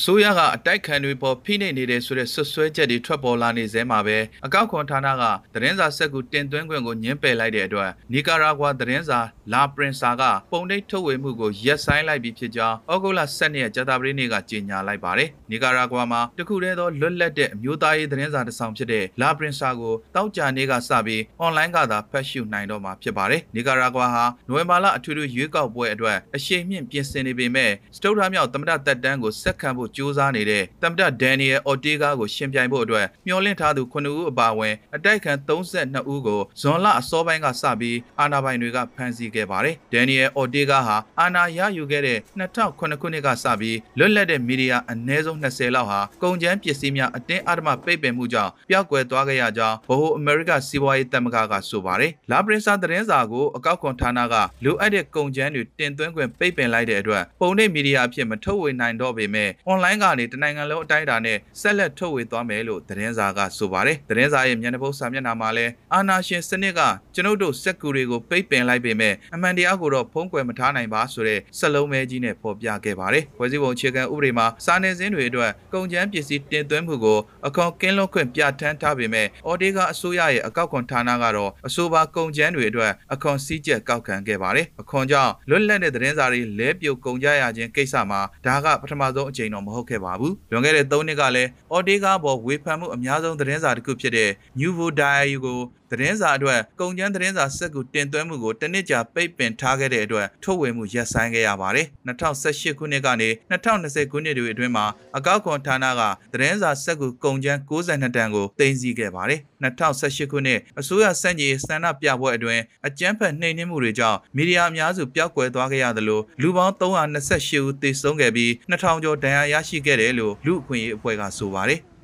အစိုးရကအတိုက်ခံတွေပေါ်ဖိနှိပ်နေတဲ့ဆိုတဲ့ဆွဆွဲချက်တွေထွက်ပေါ်လာနေစဲမှာပဲအကောက်ခွန်ဌာနကသတင်းစာဆက်ကူတင်သွင်းခွင့်ကိုညှင်းပယ်လိုက်တဲ့အတွက်နီကာရာဂွာသတင်းစာလာပရင်စာကပုံနှိပ်ထုတ်ဝေမှုကိုရက်ဆိုင်လိုက်ပြီးဖြစ်ကြောင်းဩဂုတ်လ7ရက်ကြာသပတေးနေ့ကကြေညာလိုက်ပါတယ်နီကာရာဂွာမှာတခုတည်းသောလွတ်လပ်တဲ့အမျိုးသားရေးသတင်းစာတစ်စောင်ဖြစ်တဲ့လာပရင်စာကိုတောက်ကြနေ့ကစပြီးအွန်လိုင်းကသာဖတ်ရှုနိုင်တော့မှာဖြစ်ပါတယ်နီကာရာဂွာဟာနိုဝင်ဘာလအထူးထူးရွေးကောက်ပွဲအတွက်အရှိန်မြင့်ပြင်ဆင်နေပေမဲ့စတုထမြောက်သမ္မတတက်တန်းကိုဆက်ခံဖို့ကြိုးစားနေတဲ့သမ္မတဒန်နီယယ်အော်တေဂါကိုရှင်ပြိုင်ဖို့အတွက်မျှော်လင့်ထားသူ9ဦးအပါအဝင်အတိုက်ခံ32ဦးကိုဇွန်လအစောပိုင်းကစပြီးအာဏာပိုင်တွေကဖမ်းဆီးခဲ့ပါတယ်။ဒန်နီယယ်အော်တေဂါဟာအာဏာရယူခဲ့တဲ့2009ခုနှစ်ကစပြီးလွတ်လပ်တဲ့မီဒီယာအနည်းဆုံး20လောက်ဟာကုန်ကျန်းပစ္စည်းများအတင်းအဓမ္မပိတ်ပင်မှုကြောင့်ပျောက်ကွယ်သွားခဲ့ရကြောင်းဗဟိုအမေရိကစီးပွားရေးတမကကဆိုပါတယ်။လာပရင်စာသတင်းစာကိုအကောက်ခွန်ဌာနကလိုအပ်တဲ့ကုန်ကျန်းတွေတင်သွင်းခွင့်ပိတ်ပင်လိုက်တဲ့အတွက်ပုံနှိပ်မီဒီယာအဖြစ်မထုတ်ဝေနိုင်တော့ပေမဲ့အွန်လိုင်းကနေတနိုင်ငံလုံးအတိုင်းအတာနဲ့ဆက်လက်ထုတ်ဝေသွားမယ်လို့သတင်းစာကဆိုပါတယ်။သတင်းစာရဲ့မျက်နှာပုတ်စာမျက်နှာမှာလည်းအာနာရှင်စနစ်ကကျွန်ုပ်တို့စက်ကူတွေကိုပိတ်ပင်လိုက်ပေမဲ့အမှန်တရားကိုတော့ဖုံးကွယ်မထားနိုင်ပါဆိုတဲ့စလုံးမဲကြီးနဲ့ဖော်ပြခဲ့ပါတယ်။ဖွဲ့စည်းပုံအခြေခံဥပဒေမှာစာနယ်ဇင်းတွေအတွက်ကုန်ကျန်းပစ္စည်းတင်သွင်းမှုကိုအခွန်ကင်းလွတ်ခွင့်ပြဋ္ဌာန်းထားပေမဲ့အော်ဒေကအစိုးရရဲ့အကောက်ခွန်ဌာနကတော့အဆိုပါကုန်ကျန်းတွေအတွက်အခွန်စည်းကျက်ကောက်ခံခဲ့ပါတယ်။အခွန်ကြောင့်လွတ်လပ်တဲ့သတင်းစာတွေလဲပြုတ်ကုန်ကြရခြင်းကိစ္စမှာဒါကပထမဆုံးအကြိမ်တော့မဟုတ်ခဲ့ပါဘူး။လွန်ခဲ့တဲ့3နှစ်ကလည်းအော်ဒေကာပေါ်ဝေဖန်မှုအများဆုံးသတင်းစာတစ်ခုဖြစ်တဲ့ Nuevo Diario ကို သတင်းစာအတွက်ကုန်ကျန်းသတင်းစာစက်ကူတင်သွင်းမှုကိုတနစ်ကြာပိတ်ပင်ထားခဲ့တဲ့အတွက်ထုတ်ဝေမှုရပ်ဆိုင်းခဲ့ရပါတယ်။2018ခုနှစ်ကနေ2020ခုနှစ်တွေအတွင်းမှာအကောက်ခွန်ဌာနကသတင်းစာစက်ကူကုန်ကျန်း62တန်ကိုတင်စီခဲ့ပါတယ်။2018ခုနှစ်အစိုးရစံကြီးစံနာပြပွဲအတွင်းအကြမ်းဖက်နှိမ်နင်းမှုတွေကြောင့်မီဒီယာအများစုပျောက်ကွယ်သွားခဲ့ရသလိုလူပေါင်း328ဦးသေဆုံးခဲ့ပြီး2000ကျော်ဒဏ်ရာရရှိခဲ့တယ်လို့လူအခွင့်အရေးအဖွဲ့ကဆိုပါတယ်။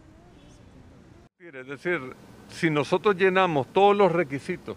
Es decir, si nosotros llenamos todos los requisitos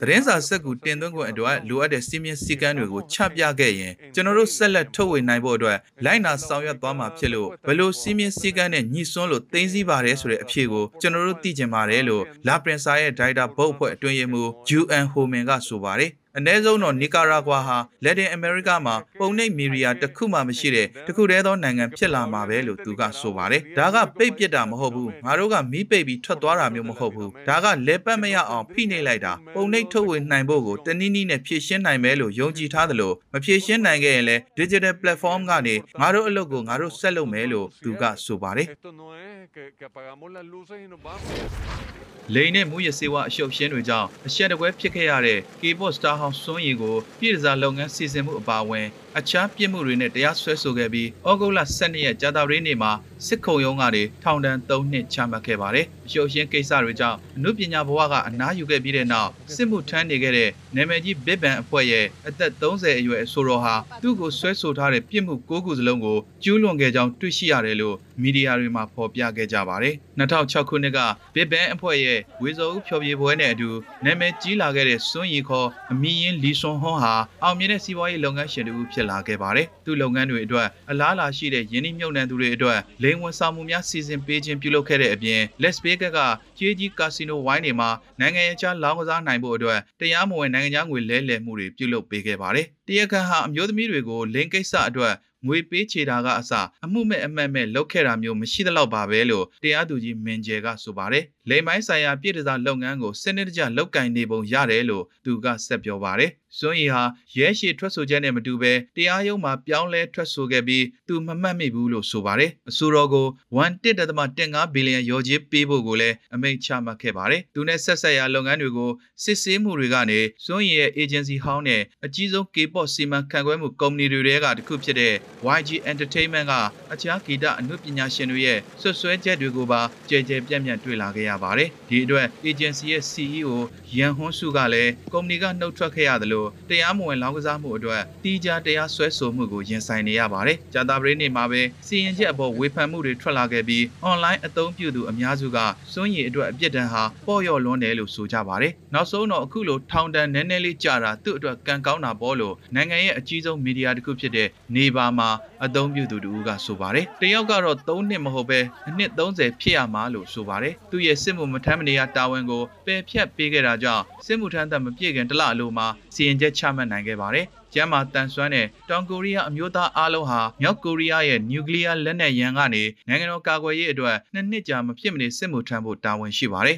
သတင်းစာစက်ကူတင်သွင်းခွင့်အတွက်လိုအပ်တဲ့စီမင်းစည်းကမ်းတွေကိုချပြခဲ့ရင်ကျွန်တော်တို့ဆက်လက်ထုတ်ဝေနိုင်ဖို့အတွက်လိုက်နာဆောင်ရွက်သွားမှာဖြစ်လို့ဘယ်လိုစီမင်းစည်းကမ်းနဲ့ညှိစွန်းလို့သိသိပါတယ်ဆိုတဲ့အဖြေကိုကျွန်တော်တို့သိချင်ပါတယ်လို့လာပရင်စာရဲ့ဒိုင်တာဘုတ်အဖွဲ့အတွင်းရေးမှူး UN Homan ကဆိုပါတယ် အ ਨੇ ဆုံးတော့နီကာရာဂွာဟာလက်တင်အမေရိကမှာပုံနှိပ်မီဒီယာတစ်ခုမှမရှိတဲ့တစ်ခုတည်းသောနိုင်ငံဖြစ်လာမှာပဲလို့သူကဆိုပါတယ်။ဒါကပိတ်ပစ်တာမဟုတ်ဘူး။ငါတို့ကမီးပိတ်ပြီးထွက်သွားတာမျိုးမဟုတ်ဘူး။ဒါကလဲပတ်မရအောင်ဖိနှိပ်လိုက်တာပုံနှိပ်ထုတ်ဝေနိုင်ဖို့ကိုတနည်းနည်းနဲ့ဖြည့်ရှင်းနိုင်မယ်လို့ယုံကြည်ထားသလိုမဖြည့်ရှင်းနိုင်ခဲ့ရင်လည်း digital platform ကနေငါတို့အလုပ်ကိုငါတို့ဆက်လုပ်မယ်လို့သူကဆိုပါတယ်။ Esto no es que, que apagamos las luces y nos vamos. လိန်နဲ့မူရစေဝအရှုပ်ရှင်းတွေကြောင့်အဆက်တကွဲဖြစ်ခဲ့ရတဲ့ K-pop star ဟောင်းစွန်းရီကိုပြည်စားလုပ်ငန်းစီစဉ်မှုအပါအဝင် အခြားပြစ်မှုတွေနဲ့တရားစွဲဆိုခဲ့ပြီးဩဂုတ်လ12ရက်ကြာသပတေးနေ့မှာစစ်ခုံရုံးကနေထောင်ဒဏ်3နှစ်ချမှတ်ခဲ့ပါတယ်။အရှုပ်ရှင်းကိစ္စတွေကြောင့်အမှုပညာဘဝကအနားယူခဲ့ပြီးတဲ့နောက်စစ်မှုထမ်းနေခဲ့တဲ့နာမည်ကြီးဘစ်ဘန်အဖွဲ့ရဲ့အသက်30အရွယ်အဆိုတော်ဟာသူ့ကိုဆွဲဆိုထားတဲ့ပြစ်မှု9ခုစလုံးကိုကျူးလွန်ခဲ့ကြောင်းတွေ့ရှိရတယ်လို့မီဒီယာတွေမှာဖော်ပြခဲ့ကြပါတယ်။2006ခုနှစ်ကဘစ်ဘန်အဖွဲ့ရဲ့ဝေဇော်ဦးဖျော်ဖြေပွဲနဲ့အတူနာမည်ကြီးလာခဲ့တဲ့စွန်းရီခေါ်အမီရင်လီဆွန်ဟွန်ဟာအောင်မြင်တဲ့စီးပွားရေးလုပ်ငန်းရှင်တစ်ဦးဖြစ်လာခဲ့ပါတယ်။သူ့လုပ်ငန်းတွေအတွက်အလားအလာရှိတဲ့ယင်းနှိမ့်မြုပ်နှံသူတွေအတွက်လိန်ဝန်ဆောင်မှုများစီစဉ်ပေးခြင်းပြုလုပ်ခဲ့တဲ့အပြင် Las Vegas ကကြေးကြီးကာစီနိုဝိုင်းတွေမှာနိုင်ငံရေးခြားလောင်းကစားနိုင်ဖို့အတွက်တရားမဝင်နိုင်ငံခြားငွေလဲလှယ်မှုတွေပြုလုပ်ပေးခဲ့ပါတယ်။တရားခံဟာအမျိုးသမီးတွေကိုလင်းကိစ္စအတွက်ငွေပေးချေတာကအစအမှုမဲ့အမှတ်မဲ့လုပ်ခဲ့တာမျိုးမရှိသလောက်ပါပဲလို့တရားသူကြီးမင်ဂျယ်ကဆိုပါတယ်။လိမ်မိုင်းဆိုင်ရာပြည်ထစားလုပ်ငန်းကိုစနစ်တကျလုပ်ကင်နေပုံရတယ်လို့သူကဆက်ပြောပါတယ်။စွန်းရီဟာရဲရှည်ထွက်ဆိုချက်နဲ့မတူဘဲတရားရုံးမှာပြောင်းလဲထွက်ဆိုခဲ့ပြီးသူမမှတ်မိဘူးလို့ဆိုပါတယ်။အဆိုတော်ကို1.15ဘီလီယံရော်ကြီးပေးဖို့ကိုလည်းအမိန့်ချမှတ်ခဲ့ပါတယ်။သူနဲ့ဆက်ဆက်ရာလုပ်ငန်းတွေကိုစစ်ဆေးမှုတွေကနေစွန်းရီရဲ့ agency ဟောင်းနဲ့အကြီးဆုံး K-pop စီမံခန့်ခွဲမှုကုမ္ပဏီတွေထဲကတစ်ခုဖြစ်တဲ့ YG Entertainment ကအခြားဂီတအမှုပညာရှင်တွေရဲ့ဆွဆွဲချက်တွေကိုပါကြဲကြဲပြန့်ပြန့်တွေ့လာခဲ့ရပါတယ်။ဒီအတွက် agency ရဲ့ CEO ရန်ဟွန်းစုကလည်းကုမ္ပဏီကနှုတ်ထွက်ခဲ့ရတယ်လို့တရားမဝင်လောင်းကစားမှုအတွက်တီးခြားတရားစွဲဆိုမှုကိုရင်ဆိုင်နေရပါတယ်။ကြာသပတေးနေ့မှာပဲစီရင်ချက်အပေါ်ဝေဖန်မှုတွေထွက်လာခဲ့ပြီး online အသုံးပြုသူအများစုကစွန့်ရည်အတွက်အပြစ်ဒဏ်ဟာပေါ့လျော့လွန်းတယ်လို့ဆိုကြပါတယ်။နောက်ဆုံးတော့အခုလိုထောင်ဒဏ်နည်းနည်းလေးကြာတာသူ့အတွက်ကံကောင်းတာပေါ့လို့နိုင်ငံရဲ့အကြီးဆုံးမီဒီယာတစ်ခုဖြစ်တဲ့နေပါမှာအသုံးပြုသူတူကဆိုပါတယ်တယောက်ကတော့3နှစ်မဟုတ်ပဲအနှစ်30ဖြစ်ရမှာလို့ဆိုပါတယ်သူ့ရဲ့စစ်မှုမထမ်းမနေရတာဝန်ကိုပယ်ဖြတ်ပေးခဲ့တာကြောင့်စစ်မှုထမ်းသက်မပြည့်ခင်တစ်လအလိုမှာစီရင်ချက်ချမှတ်နိုင်ခဲ့ပါတယ်ကျမ်းမာတန်ဆွမ်းတဲ့တောင်ကိုရီးယားအမျိုးသားအားလုံးဟာမြောက်ကိုရီးယားရဲ့နျူကလ িয়ার လက်နက်ရန်ကနေနိုင်ငံတော်ကာကွယ်ရေးအတွက်နှစ်နှစ်ကြာမဖြစ်မနေစစ်မှုထမ်းဖို့တာဝန်ရှိပါတယ်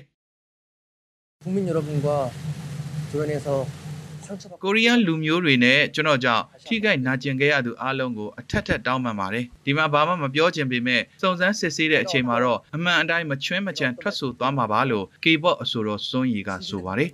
국민 여러분과 주변에서 상처받고 ကိုရီးယားလူမျိုးတွေနဲ့ကျွန်တော်ကြောင့်ထိခိုက်နာကျင်ခဲ့ရသူအားလုံးကိုအထက်ထက်တောင်းပန်ပါတယ်ဒီမှာဘာမှမပြောချင်ပေမဲ့စုံစမ်းစစ်ဆေးတဲ့အချိန်မှာတော့အမှန်အတိုင်းမချွင်းမချန်ထွက်ဆိုသွားမှာပါလို့ K-pop အဆိုတော်စွန်းရီကဆိုပါတယ်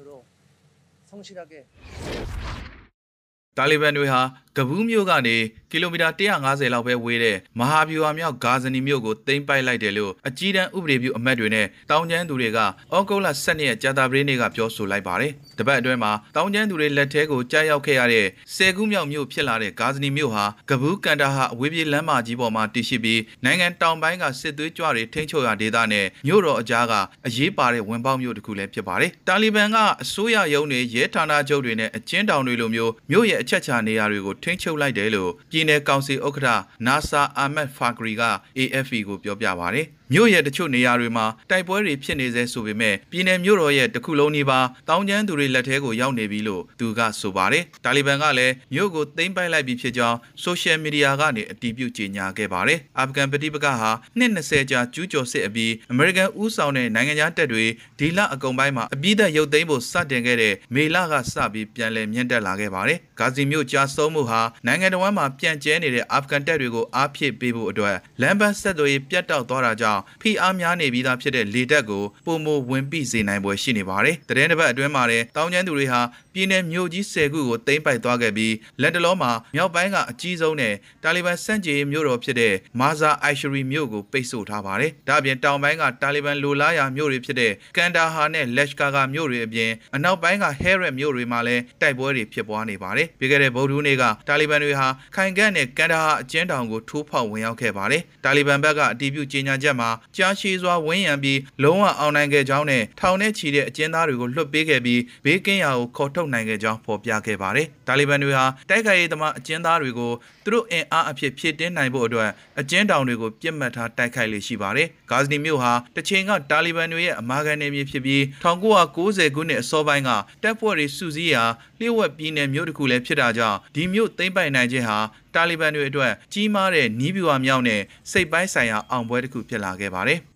တာလီဘန်တွေဟာကဘူးမျိုးကနေ ကီလိုမီတာ150လောက်ပဲဝေးတဲ့မဟာဗျူဟာမြောက်ဂါဇနီမြို့ကိုသိမ်းပိုက်လိုက်တယ်လို့အကြီးတန်းဥပဒေပြုအမတ်တွေနဲ့တောင်ကျန်းသူတွေကဩဂုတ်လ12ရက်ကြာသပတေးနေ့ကပြောဆိုလိုက်ပါတယ်။တပတ်အတွင်းမှာတောင်ကျန်းသူတွေလက်ထဲကိုကြားရောက်ခဲ့ရတဲ့ဆယ်ခုမြောက်မြို့ဖြစ်လာတဲ့ဂါဇနီမြို့ဟာကဘူးကန်တာဟာအဝေးပြေးလမ်းမကြီးပေါ်မှာတည်ရှိပြီးနိုင်ငံတောင်ပိုင်းကစစ်သွေးကြွတွေထိန်းချုပ်ရာဒေသနဲ့မြို့တော်အကြားကအရေးပါတဲ့ဝင်ပေါက်မြို့တစ်ခုလည်းဖြစ်ပါတယ်။တာလီဘန်ကအစိုးရရုံးတွေရဲဌာနချုပ်တွေနဲ့အကျဉ်းတောင်တွေလိုမျိုးမြို့ရဲ့အချက်ချာနေရာတွေကိုထိန်းချုပ်လိုက်တယ်လို့ပြည်내ကောင်စီဥက္ကဋ္ဌ နာဆာအာမတ်ဖာဂရီက AFP ကို ပြောပြပါတယ်။မြို့ရဲ့တချို့နေရာတွေမှာတိုက်ပွဲတွေဖြစ်နေစေဆိုပေမဲ့ပြည်내မြို့တော်ရဲ့တစ်ခုလုံးနီးပါးတောင်းကျမ်းသူတွေလက်ထဲကိုရောက်နေပြီလို့သူကဆိုပါတယ်။တာလီဘန်ကလည်းမြို့ကိုသိမ်းပိုက်လိုက်ပြီဖြစ်ကြောင်းဆိုရှယ်မီဒီယာကနေအတည်ပြုကြေညာခဲ့ပါတယ်။အာဖဂန်ပဋိပက္ခဟာနှစ်20ကြာကျူးကျော်စစ်အပြီးအမေရိကန်ဦးဆောင်တဲ့နိုင်ငံခြားတပ်တွေဒီလအကုန်ပိုင်းမှာအပြည့်အရုပ်သိမ်းဖို့စတင်ခဲ့တဲ့မေလကစပြီးပြန်လည်မြင့်တက်လာခဲ့ပါတယ်။ဂါဇီမြို့ကြားဆုံးမှုဟာနိုင်ငံတော်မှာပြန့်ကျဲနေတဲ့အာဖဂန်တပ်တွေကိုအားဖြည့်ပေးဖို့အတွက်လမ်းပန်းဆက်သွယ်ရေးပြတ်တောက်သွားတာကြောင့်ဖိအားများနေပြီးသားဖြစ်တဲ့လေတပ်ကိုပုံမဝင်ပိစေနိုင်ပွဲရှိနေပါတယ်။တရင်တစ်ပတ်အတွင်းမှာလည်းတောင်ကျန်းသူတွေဟာ ပြည်내မြို့ကြီး10ခုကိုသိမ်းပိုက်သွားခဲ့ပြီးလက်တလုံးမှာမြောက်ပိုင်းကအကြီးဆုံးနဲ့တာလီဘန်စန့်ကျင်ရေးမြို့တော်ဖြစ်တဲ့မာဇာအိုင်ရှရီမြို့ကိုပိတ်ဆို့ထားပါတယ်။ဒါ့အပြင်တောင်ပိုင်းကတာလီဘန်လိုလားရာမြို့တွေဖြစ်တဲ့ကန်ဒါဟာနဲ့လက်ရှ်ကာဂါမြို့တွေအပြင်အနောက်ပိုင်းကဟဲရက်မြို့တွေမှာလည်းတိုက်ပွဲတွေဖြစ်ပွားနေပါတယ်။ပြီးခဲ့တဲ့ဗုဒ္ဓဟူးနေ့ကတာလီဘန်တွေဟာခိုင်ကန့်နဲ့ကန်ဒါဟာအကျဉ်းထောင်ကိုထိုးဖောက်ဝင်ရောက်ခဲ့ပါတယ်။တာလီဘန်ဘက်ကအတီးပြုကြေညာချက်မှာကြားရှိစွာဝန်းရံပြီးလုံးဝအောင်နိုင်ခဲ့ကြောင်းနဲ့ထောင်ထဲချီတဲ့အကျဉ်းသားတွေကိုလွှတ်ပေးခဲ့ပြီးဘေးကင်းရာကိုခေါ်ထုတ်နိုင်ခဲ့ကြောင်းဖော်ပြခဲ့ပါတယ်။တာလီဘန်တွေဟာတိုက်ခိုက်ရေးသမားအကျဉ်းသားတွေကိုသူတို့အင်အားအဖြစ်ဖြည့်တင်းနိုင်ဖို့အတွက်အကျဉ်းထောင်တွေကိုပြစ်မှတ်ထားတိုက်ခိုက်လေရှိပါတယ်။ဂါဇနီမြို့ဟာတချိန်ကတာလီဘန်တွေရဲ့အမာခံနယ်မြေဖြစ်ပြီး1990ခုနှစ်အစောပိုင်းကတပ်ဖွဲ့တွေစုစည်းရာလျှို့ဝှက်ပြည်နယ်မြို့တစ်ခုလည်းဖြစ်တာကြောင့်ဒီမြို့သိမ်းပိုက်နိုင်ခြင်းဟာတာလီဘန်တွေအတွက်ကြီးမားတဲ့နီးပြူဟာမြောက်နဲ့စိတ်ပိုင်းဆိုင်ရာအောင်ပွဲတစ်ခုဖြစ်လာခဲ့ပါတယ်။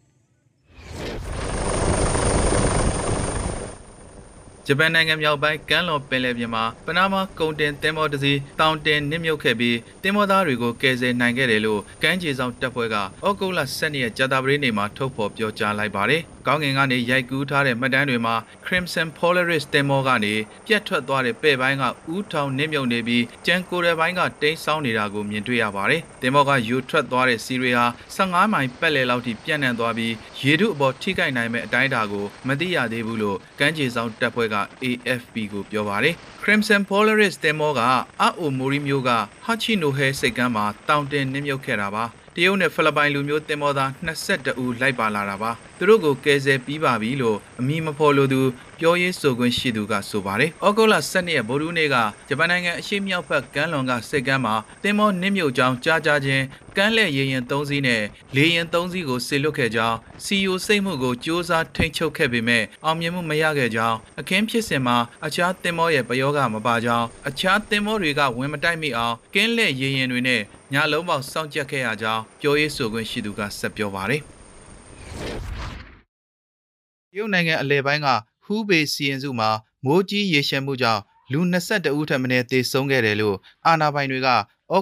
ဂျပန်နိုင်ငံမြောက်ပိုင်းကမ်းလွန်ပင်လယ်ပြင်မှာပနားမားကုန်တင်သင်္ဘောတစ်စီးတောင်တင်နစ်မြုပ်ခဲ့ပြီးသင်္ဘောသားတွေကိုကယ်ဆယ်နိုင်ခဲ့တယ်လို့ကမ်းခြေဆောင်တပ်ဖွဲ့ကဩဂုတ်လ7ရက်ကြာသပတေးနေ့မှာထုတ်ဖော်ပြောကြားလိုက်ပါတယ်။ကောင်းကင်ကနေရိုက်ကူးထားတဲ့မှတ်တမ်းတွေမှာ Crimson Polaris သင်္ဘောကနေပြတ်ထွက်သွားတဲ့ပဲ့ပိုင်းကဥထောင်နစ်မြုပ်နေပြီးကြံကိုယ်တဲ့ပိုင်းကတိမ်းဆောင်းနေတာကိုမြင်တွေ့ရပါတယ်။သင်္ဘောကယူထွက်သွားတဲ့စီတွေဟာ15မိုင်ပတ်လည်လောက်ထိပြန့်နှံ့သွားပြီးရေထုအပေါ်ထိခိုက်နိုင်မဲ့အတိုင်းအတာကိုမသိရသေးဘူးလို့ကမ်းခြေဆောင်တပ်ဖွဲ့က AFP ကိုပြောပါတယ်။ Crimson Polaris သင်္ဘောကအာအိုမိုရီမျိုးကဟာချီနိုဟဲစိတ်ကမ်းမှာတောင်တင်နစ်မြုပ်ခဲ့တာပါ။တရုတ်နဲ့ဖိလစ်ပိုင်လူမျိုးတင်မောသား22ဦးလိုက်ပါလာတာပါ သူတို့ကိုကယ်ဆယ်ပြီးပါပြီလို့အမည်မဖော်လို့သူပြောရေးဆိုခွင့်ရှိသူကဆိုပါတယ်။ဩဂုတ်လ12ရက်ဗိုလ်ထူးနေ့ကဂျပန်နိုင်ငံအရှေ့မြောက်ဘက်ကမ်းလွန်ကစစ်ကမ်းမှာတင်မောနစ်မြုပ်ကြောင်းကြားကြားချင်းကမ်းလက်ရေရင်3စီးနဲ့လေရင်3စီးကိုဆေလွတ်ခဲ့ကြောင်း CEO စိတ်မှုကိုစ조사ထိန်းချုပ်ခဲ့ပေမဲ့အောင်မြင်မှုမရခဲ့ကြောင်းအခင်းဖြစ်စဉ်မှာအခြားတင်မောရဲ့ပယောဂမပါကြောင်းအခြားတင်မောတွေကဝင်မတိုက်မိအောင်ကင်းလက်ရေရင်တွေနဲ့ညလုံးပေါက်စောင့်ကြပ်ခဲ့ရကြောင်းပြောရေးဆိုခွင့်ရှိသူကဆက်ပြောပါတယ် တရုတ်နိုင်ငံအလဲပိုင်းကဟူးဘေစီရင်စုမှာမိုးကြီးရေရှမ်းမှုကြောင့်လူ22ဦးထပ်မံသေဆုံးခဲ့တယ်လို့အာဏာပိုင်တွေကဩ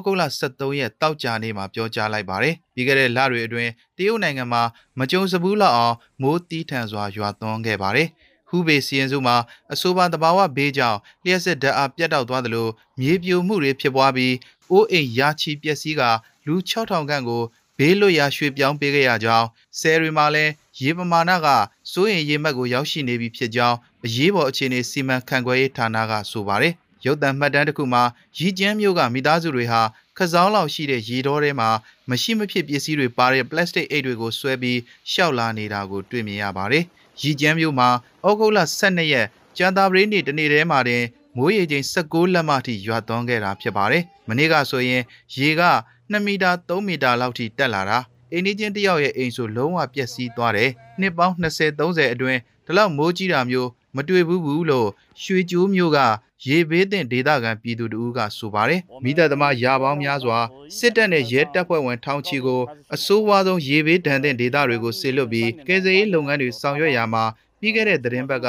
ဂုတ်လ23ရက်တောက်ကြနေ့မှာပြောကြားလိုက်ပါတယ်။ပြီးခဲ့တဲ့လတွေအတွင်းတရုတ်နိုင်ငံမှာမကြုံစဘူးလောက်အောင်မိုးတီးထန်စွာရွာသွန်းခဲ့ပါတယ်။ဟူဘေစီရင်စုမှာအဆိုပါတဘာဝဘေးကြောင့်လျှက်စစ်ဓာတ်အားပြတ်တောက်သွားသလိုမြေပြိုမှုတွေဖြစ်ပွားပြီးအိုးအိမ်ရာချီပျက်စီးကလူ6000ခန့်ကို ဘေးလွတ်ရာရွှေ့ပြောင်းပေးခဲ့ရကြောင်းဆယ်ရီမှာလည်းရေပမာဏကစိုးရင်ရေမှတ်ကိုရောက်ရှိနေပြီဖြစ်ကြောင်းအရေးပေါ်အခြေအနေစီမံခန့်ခွဲရေးဌာနကဆိုပါတယ်။ရုပ်သံမှတ်တမ်းတစ်ခုမှာရီကျန်းမျိုးကမိသားစုတွေဟာခစောင်းလောက်ရှိတဲ့ရေတောထဲမှာမရှိမဖြစ်ပစ္စည်းတွေပါတဲ့ပလတ်စတစ်အိတ်တွေကိုဆွဲပြီးရှောက်လာနေတာကိုတွေ့မြင်ရပါတယ်။ရီကျန်းမျိုးမှာဩဂုတ်လ12ရက်ကျန်တာပရိနေ့တနေ့တည်းမှာတင်မိုးရေချိန်16လက်မထိရွာသွန်းခဲ့တာဖြစ်ပါတယ်။မနေ့ကဆိုရင်ရေက 2မီတာ3မီတာလောက်ထိတက်လာတာအိန္ဒိချင်းတယောက်ရဲ့အိမ်ဆိုလုံးဝပျက်စီးသွားတယ်နှစ်ပေါင်း20 30အတွင်းဒီလောက်မိုးကြီးတာမျိုးမတွေ့ဘူးဘူးလို့ရွှေကျိုးမျိုးကရေဘေးသင့်ဒေသခံပြည်သူတို့ကဆိုပါတယ်မိသက်သမားရာပေါင်းများစွာစစ်တပ်နဲ့ရဲတပ်ဖွဲ့ဝင်ထောင်ချီကိုအဆိုးဝါးဆုံးရေဘေးဒဏ်သင့်ဒေသတွေကိုဆေလွတ်ပြီးကယ်ဆယ်ရေးလုပ်ငန်းတွေဆောင်ရွက်ရာမှာ ပြီးခဲ့တဲ့သတင်းပတ်က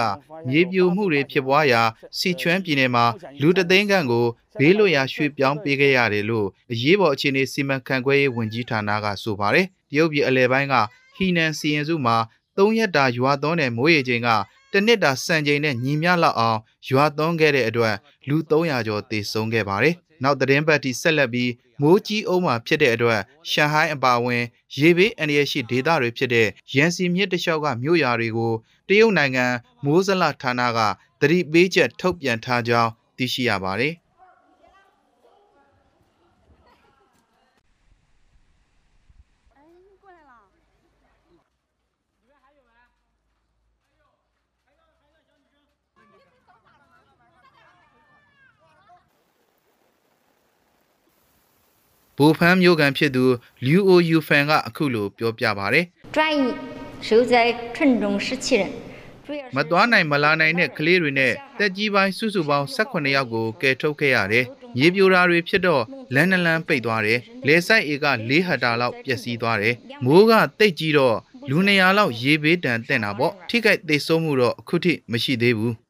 မြေပြိုမှုတွေဖြစ်ပွားရာစီချွမ်းပြည်နယ်မှာလူတသိန်းခန့်ကိုဘေးလွတ်ရာရွှေ့ပြောင်းပေးခဲ့ရတယ်လို့အရေးပေါ်အခြေအနေစီမံခန့်ခွဲရေးဝန်ကြီးဌာနကဆိုပါတယ်တရုတ်ပြည်အလဲပိုင်းကဟီနန်စီရင်စုမှာ၃ရက်တာရွာသွန်းတဲ့မိုးရေချိန်ကတနစ်တာစံချိန်နဲ့ညီမျှလောက်အောင်ရွာသွန်းခဲ့တဲ့အတွက်လူ300ကျော်သေဆုံးခဲ့ပါတယ်။နောက်သတင်းပတ်ထိဆက်လက်ပြီး မိုးကြီးအောင်မှာဖြစ်တဲ့အတွက်ရှန်ဟိုင်းအပါအဝင် ရေဘေးအန္တရာယ်ရှိဒေသတွေဖြစ်တဲ့ရန်စီမြစ်တစ်လျှောက်ကမြို့ရွာတွေကိုတရုတ်နိုင်ငံမိုးစလဌာနကသတိပေးချက်ထုတ်ပြန်ထားကြောင်းသိရှိရပါတယ်။ ဘူဖန်းမျိုးကန်ဖြစ်သူလူအိုယူဖန်ကအခုလိုပြောပြပါဗျ။ 转移受灾村中十七人，主要是 မသွားနိုင်မလာနိုင်တဲ့ကလေးတွေနဲ့တက်ကြီးပိုင်းစုစုပေါင်း18ယောက်ကိုကယ်ထုတ်ခဲ့ရတယ်။မြေပြိုတာတွေဖြစ်တော့လမ်းနှလန်းပိတ်သွားတယ်။လေဆိုင်ဧက၄ဟက်တာလောက်ပျက်စီးသွားတယ်။မိုးကတိတ်ကြီးတော့လူ200လောက်ရေဘေးတန်တက်တာပေါ့။ထိခိုက်သေးဆုံးမှုတော့အခုထိမရှိသေးဘူး။